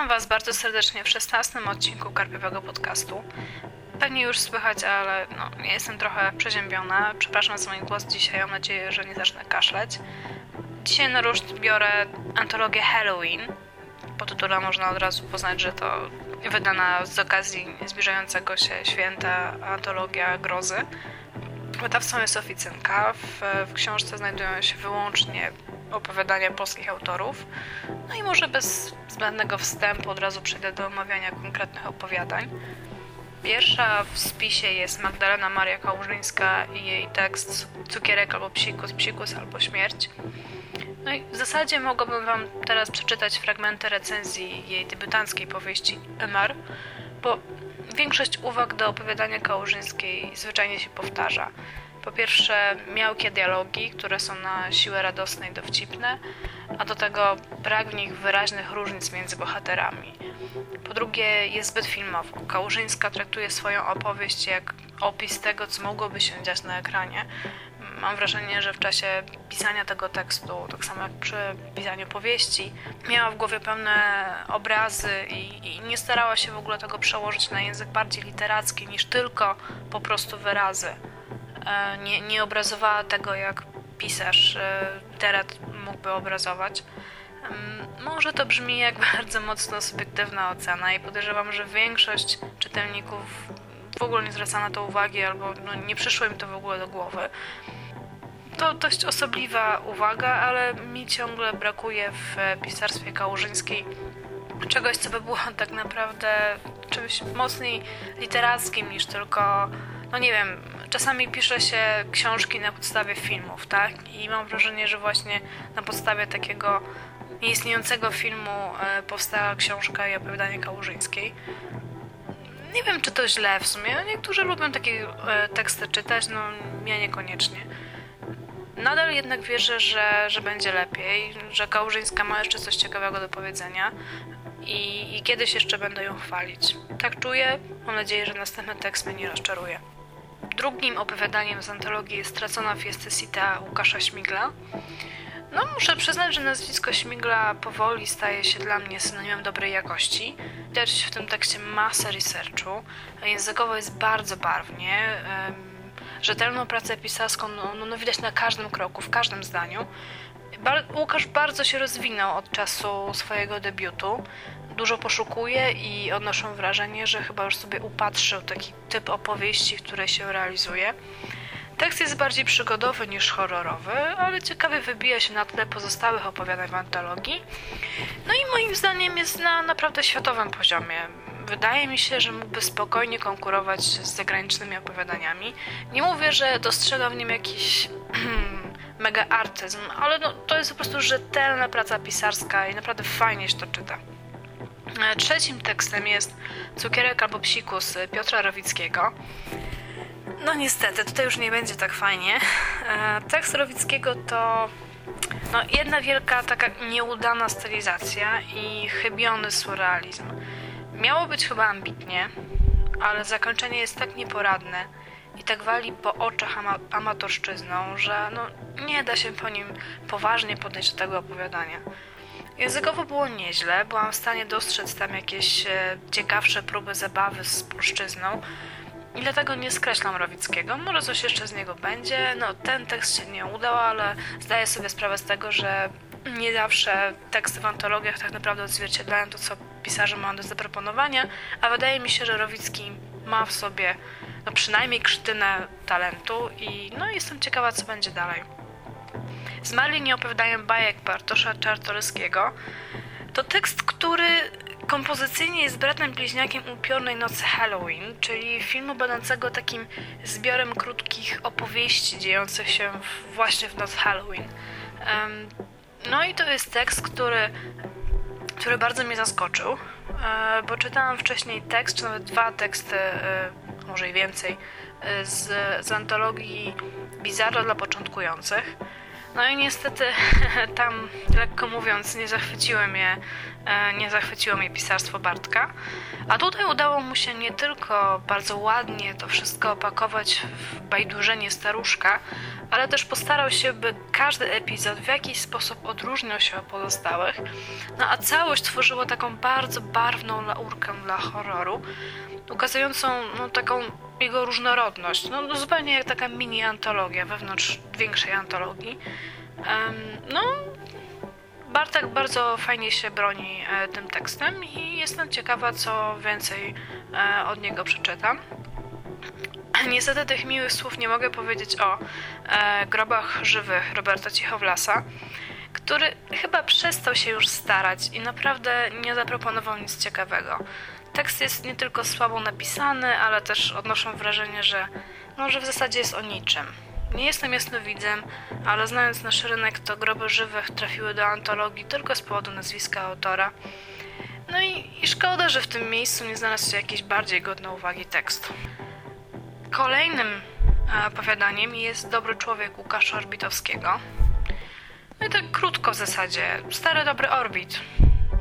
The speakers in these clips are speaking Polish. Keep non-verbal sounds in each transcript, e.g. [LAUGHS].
Witam Was bardzo serdecznie w 16 odcinku Karpiowego Podcastu. Pewnie już słychać, ale no, ja jestem trochę przeziębiona. Przepraszam za mój głos dzisiaj, mam nadzieję, że nie zacznę kaszleć. Dzisiaj na ruszt biorę antologię Halloween. Po tytule można od razu poznać, że to wydana z okazji zbliżającego się święta antologia grozy. Wydawcą jest Oficynka. W, w książce znajdują się wyłącznie opowiadania polskich autorów. No i może bez zbędnego wstępu od razu przejdę do omawiania konkretnych opowiadań. Pierwsza w spisie jest Magdalena Maria Kałużyńska i jej tekst Cukierek albo Psikus, Psikus albo Śmierć. No i w zasadzie mogłabym Wam teraz przeczytać fragmenty recenzji jej debiutanckiej powieści Emar, bo większość uwag do opowiadania Kałużyńskiej zwyczajnie się powtarza. Po pierwsze, miałkie dialogi, które są na siłę radosne i dowcipne, a do tego brak w nich wyraźnych różnic między bohaterami. Po drugie, jest zbyt filmowo. Kałużyńska traktuje swoją opowieść jak opis tego, co mogłoby się dziać na ekranie. Mam wrażenie, że w czasie pisania tego tekstu, tak samo jak przy pisaniu powieści, miała w głowie pełne obrazy i, i nie starała się w ogóle tego przełożyć na język bardziej literacki niż tylko po prostu wyrazy. E, nie, nie obrazowała tego, jak pisarz literat mógłby obrazować. Może to brzmi jak [LAUGHS] bardzo mocno subiektywna ocena i podejrzewam, że większość czytelników w ogóle nie zwraca na to uwagi albo no, nie przyszło im to w ogóle do głowy. To dość osobliwa uwaga, ale mi ciągle brakuje w pisarstwie kałużyńskiej czegoś, co by było [LAUGHS] tak naprawdę czymś mocniej literackim niż tylko, no nie wiem, czasami pisze się książki na podstawie filmów, tak? I mam wrażenie, że właśnie na podstawie takiego nieistniejącego filmu e, powstała książka i opowiadanie Kałużyńskiej. Nie wiem, czy to źle w sumie. Niektórzy lubią takie e, teksty czytać, no ja niekoniecznie. Nadal jednak wierzę, że, że będzie lepiej, że Kałużyńska ma jeszcze coś ciekawego do powiedzenia i, i kiedyś jeszcze będę ją chwalić. Tak czuję, mam nadzieję, że następny tekst mnie nie rozczaruje. Drugim opowiadaniem z antologii jest Stracona Fiestesita Łukasza Śmigla. No, muszę przyznać, że nazwisko Śmigla powoli staje się dla mnie synonimem dobrej jakości. Widać w tym tekście masę researchu. Językowo jest bardzo barwnie. Rzetelną pracę pisarską no, no, no widać na każdym kroku, w każdym zdaniu. Bar Łukasz bardzo się rozwinął od czasu swojego debiutu. Dużo poszukuje i odnoszę wrażenie, że chyba już sobie upatrzył taki typ opowieści, w której się realizuje. Tekst jest bardziej przygodowy niż horrorowy, ale ciekawie wybija się na tle pozostałych opowiadań w antologii. No i moim zdaniem jest na naprawdę światowym poziomie. Wydaje mi się, że mógłby spokojnie konkurować z zagranicznymi opowiadaniami. Nie mówię, że dostrzegam w nim jakiś [CLEARS THROAT] mega artyzm, ale no, to jest po prostu rzetelna praca pisarska i naprawdę fajnie się to czyta. Trzecim tekstem jest Cukierek albo Psikus Piotra Rowickiego. No niestety, tutaj już nie będzie tak fajnie. E, tekst Rowickiego to no, jedna wielka taka nieudana stylizacja i chybiony surrealizm. Miało być chyba ambitnie, ale zakończenie jest tak nieporadne i tak wali po oczach ama amatorszczyzną, że no, nie da się po nim poważnie podejść do tego opowiadania. Językowo było nieźle, byłam w stanie dostrzec tam jakieś e, ciekawsze próby zabawy z polszczyzną i dlatego nie skreślam Rowickiego. Może coś jeszcze z niego będzie. No, ten tekst się nie udał, ale zdaję sobie sprawę z tego, że nie zawsze teksty w antologiach tak naprawdę odzwierciedlają to, co pisarze mają do zaproponowania, a wydaje mi się, że Rowicki ma w sobie no, przynajmniej krztynę talentu i no, jestem ciekawa, co będzie dalej. Zmarli nie opowiadają bajek Bartosza Czartoryskiego. To tekst, który kompozycyjnie jest bratem bliźniakiem Upiornej Nocy Halloween, czyli filmu będącego takim zbiorem krótkich opowieści dziejących się w, właśnie w noc Halloween. Um, no i to jest tekst, który, który bardzo mnie zaskoczył, e, bo czytałam wcześniej tekst, czy nawet dwa teksty, e, może i więcej, e, z, z antologii Bizarro dla początkujących. No i niestety [LAUGHS] tam, lekko mówiąc, nie zachwyciło mnie, e, nie zachwyciło mnie pisarstwo Bartka. A tutaj udało mu się nie tylko bardzo ładnie to wszystko opakować w bajdurzenie staruszka, ale też postarał się, by każdy epizod w jakiś sposób odróżniał się od pozostałych. No a całość tworzyło taką bardzo barwną laurkę dla horroru, ukazującą no, taką jego różnorodność. No, no, zupełnie jak taka mini antologia wewnątrz większej antologii. No, Bartek bardzo fajnie się broni e, tym tekstem i jestem ciekawa, co więcej e, od niego przeczytam. [CLEARS THROAT] Niestety tych miłych słów nie mogę powiedzieć o e, grobach żywych Roberta Cichowlasa, który chyba przestał się już starać i naprawdę nie zaproponował nic ciekawego. Tekst jest nie tylko słabo napisany, ale też odnoszę wrażenie, że, no, w zasadzie jest o niczym. Nie jestem jasnowidzem, ale znając nasz rynek, to groby żywych trafiły do antologii tylko z powodu nazwiska autora. No i, i szkoda, że w tym miejscu nie znalazł się jakiś bardziej godny uwagi tekst. Kolejnym e, opowiadaniem jest Dobry Człowiek Łukasza Orbitowskiego. No i tak krótko w zasadzie. Stary dobry Orbit.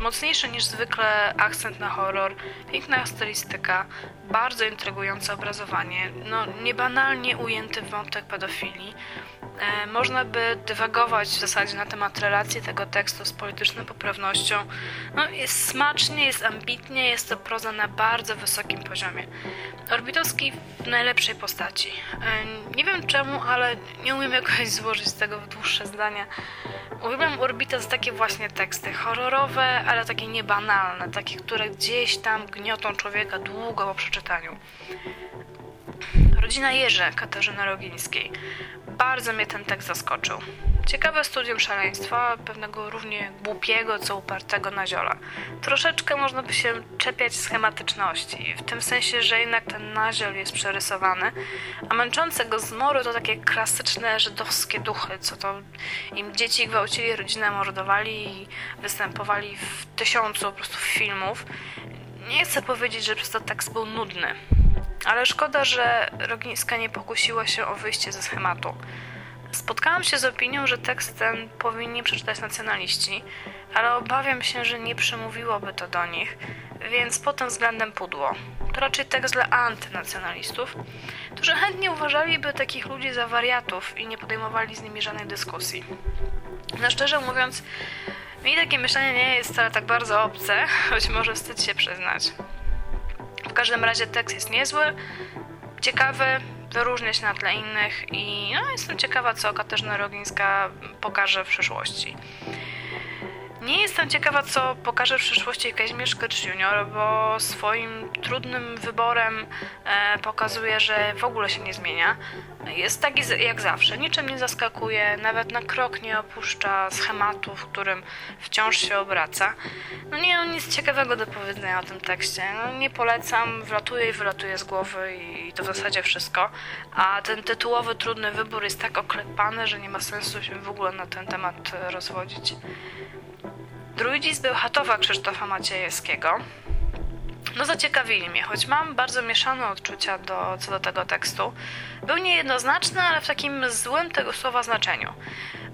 Mocniejszy niż zwykle akcent na horror, piękna stylistyka, bardzo intrygujące obrazowanie, no niebanalnie ujęty wątek pedofilii. E, można by dywagować w zasadzie na temat relacji tego tekstu z polityczną poprawnością. No, jest smacznie, jest ambitnie, jest to proza na bardzo wysokim poziomie. Orbitowski w najlepszej postaci. E, nie wiem czemu, ale nie umiem jakoś [LAUGHS] złożyć z tego w dłuższe zdania. Uwielbiam Orbita za takie właśnie teksty horrorowe, ale takie niebanalne, takie, które gdzieś tam gniotą człowieka długo po przeczytaniu. Rodzina Jerze Katarzyny Rogińskiej. Bardzo mnie ten tekst zaskoczył. Ciekawe studium szaleństwa, pewnego równie głupiego, co upartego naziola. Troszeczkę można by się czepiać schematyczności, w tym sensie, że jednak ten naziol jest przerysowany, a męczące go zmory to takie klasyczne żydowskie duchy, co to im dzieci gwałcili, rodzinę mordowali i występowali w tysiącu po prostu filmów. Nie chcę powiedzieć, że przez to tekst był nudny, ale szkoda, że Rogińska nie pokusiła się o wyjście ze schematu. Spotkałam się z opinią, że tekst ten powinni przeczytać nacjonaliści, ale obawiam się, że nie przemówiłoby to do nich, więc pod tym względem pudło. To raczej tekst dla antynacjonalistów, którzy chętnie uważaliby takich ludzi za wariatów i nie podejmowali z nimi żadnej dyskusji. No szczerze mówiąc, mi takie myślenie nie jest wcale tak bardzo obce, [LAUGHS] choć może wstyd się przyznać. Każdym razie tekst jest niezły, ciekawy, wyróżnia się na tle innych i no, jestem ciekawa, co Katarzyna Rogińska pokaże w przyszłości. Nie jestem ciekawa, co pokaże w przyszłości Kazimierz Kycz Junior, bo swoim trudnym wyborem e, pokazuje, że w ogóle się nie zmienia. Jest taki jak zawsze, niczym nie zaskakuje, nawet na krok nie opuszcza schematu, w którym wciąż się obraca. No nie mam nic ciekawego do powiedzenia o tym tekście. No, nie polecam, wlatuje i wylatuje z głowy i to w zasadzie wszystko. A ten tytułowy trudny wybór jest tak oklepany, że nie ma sensu się w ogóle na ten temat rozwodzić. Druidzi z Bełchatowa Krzysztofa Maciejewskiego. No zaciekawili mnie, choć mam bardzo mieszane odczucia do, co do tego tekstu. Był niejednoznaczny, ale w takim złym tego słowa znaczeniu.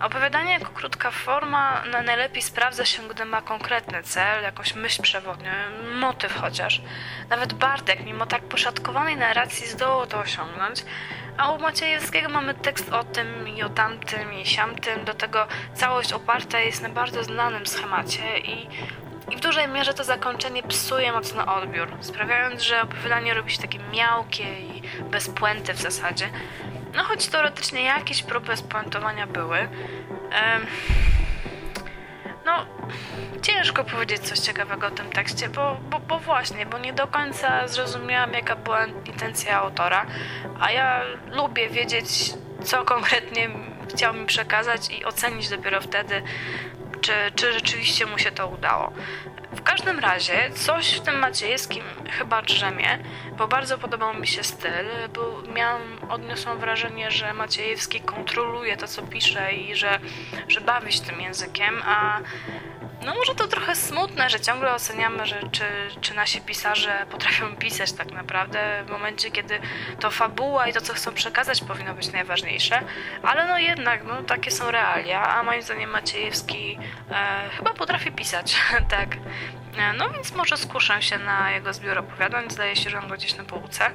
Opowiadanie jako krótka forma najlepiej sprawdza się, gdy ma konkretny cel, jakąś myśl przewodnią, motyw chociaż. Nawet Bartek, mimo tak poszatkowanej narracji, zdołał to osiągnąć, a u Maciejewskiego mamy tekst o tym i o tamtym i siamtym, do tego całość oparta jest na bardzo znanym schemacie i i w dużej mierze to zakończenie psuje mocno odbiór, sprawiając, że opowiadanie robi się takie miałkie i bez puenty w zasadzie. No choć teoretycznie jakieś próby spuentowania były. No, ciężko powiedzieć coś ciekawego o tym tekście, bo, bo, bo właśnie, bo nie do końca zrozumiałam, jaka była intencja autora, a ja lubię wiedzieć, co konkretnie chciał mi przekazać i ocenić dopiero wtedy, czy, czy rzeczywiście mu się to udało. Każdym razie coś w tym Maciejskim chyba drzemie, bo bardzo podobał mi się styl, bo miałam, odniosłam wrażenie, że Maciejewski kontroluje to, co pisze i że, że bawi się tym językiem, a no może to trochę smutne, że ciągle oceniamy, że czy, czy nasi pisarze potrafią pisać tak naprawdę w momencie, kiedy to fabuła i to, co chcą przekazać powinno być najważniejsze, ale no jednak, no takie są realia, a moim zdaniem Maciejewski e, chyba potrafi pisać, [LAUGHS] tak. E, no więc może skuszę się na jego zbiór opowiadań, zdaje się, że on go gdzieś na półce.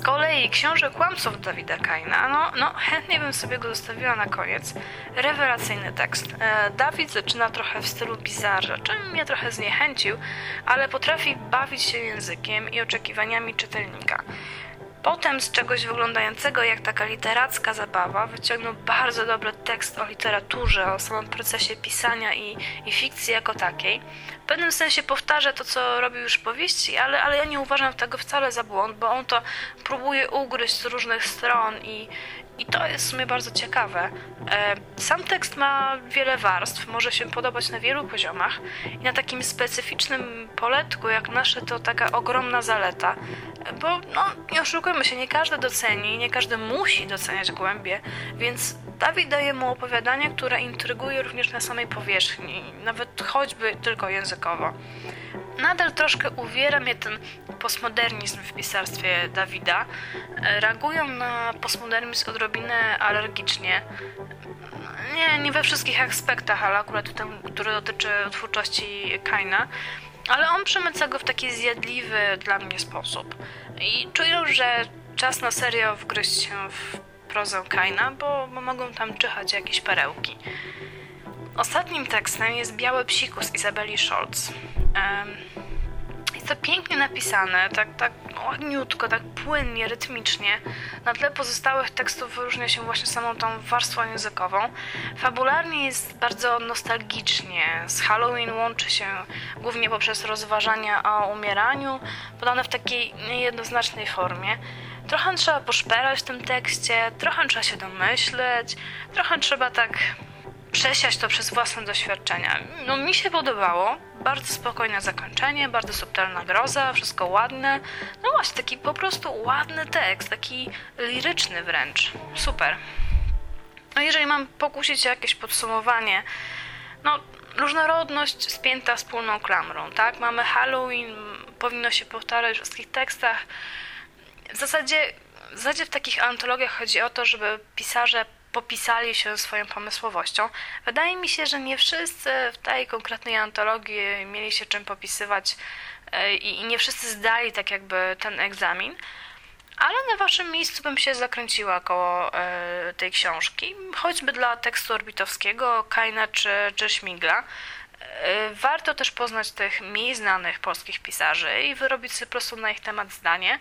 Z kolei książę kłamców Dawida Kaina, no, no chętnie bym sobie go zostawiła na koniec. Rewelacyjny tekst. E, Dawid zaczyna trochę w stylu bizarze, czym mnie trochę zniechęcił, ale potrafi bawić się językiem i oczekiwaniami czytelnika. Potem z czegoś wyglądającego jak taka literacka zabawa wyciągnął bardzo dobry tekst o literaturze, o samym procesie pisania i, i fikcji jako takiej. W pewnym sensie powtarza to, co robił już w powieści, ale, ale ja nie uważam tego wcale za błąd, bo on to próbuje ugryźć z różnych stron i, i to jest w sumie bardzo ciekawe. E, sam tekst ma wiele warstw, może się podobać na wielu poziomach i na takim specyficznym poletku jak nasze to taka ogromna zaleta, bo no, nie oszukujmy się, nie każdy doceni, nie każdy musi doceniać głębie, więc Dawid daje mu opowiadanie, które intryguje również na samej powierzchni, nawet choćby tylko językowo. Nadal troszkę uwiera mnie ten postmodernizm w pisarstwie Dawida. Reagują na postmodernizm odrobinę alergicznie. Nie, nie we wszystkich aspektach, ale akurat w tym, który dotyczy twórczości Kaina. Ale on przemyca go w taki zjadliwy dla mnie sposób. I czuję, że czas na serio wgryźć się w prozę Kaina, bo, bo mogą tam czyhać jakieś perełki. Ostatnim tekstem jest Biały psikus Izabeli Scholz. Jest to pięknie napisane, tak, tak ładniutko, tak płynnie, rytmicznie. Na tle pozostałych tekstów wyróżnia się właśnie samą tą warstwą językową. Fabularnie jest bardzo nostalgicznie. Z Halloween łączy się głównie poprzez rozważania o umieraniu, podane w takiej niejednoznacznej formie. Trochę trzeba poszperać w tym tekście, trochę trzeba się domyśleć, trochę trzeba tak przesiać to przez własne doświadczenia. No mi się podobało, bardzo spokojne zakończenie, bardzo subtelna groza, wszystko ładne. No właśnie, taki po prostu ładny tekst, taki liryczny wręcz. Super. No jeżeli mam pokusić jakieś podsumowanie, no różnorodność spięta wspólną klamrą, tak? Mamy Halloween, powinno się powtarzać w wszystkich tekstach. W zasadzie, w zasadzie w takich antologiach chodzi o to, żeby pisarze popisali się swoją pomysłowością. Wydaje mi się, że nie wszyscy w tej konkretnej antologii mieli się czym popisywać e, i nie wszyscy zdali tak jakby ten egzamin. Ale na waszym miejscu bym się zakręciła koło e, tej książki, choćby dla tekstu orbitowskiego, Kaina czy, czy Śmigla. E, warto też poznać tych mniej znanych polskich pisarzy i wyrobić sobie po prostu na ich temat zdanie.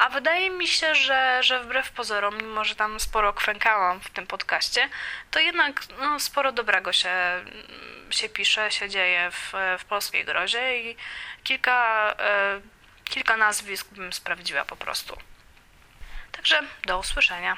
A wydaje mi się, że, że wbrew pozorom, mimo że tam sporo kwękałam w tym podcaście, to jednak no, sporo dobrego się, się pisze, się dzieje w, w polskiej grozie i kilka, e, kilka nazwisk bym sprawdziła po prostu. Także do usłyszenia.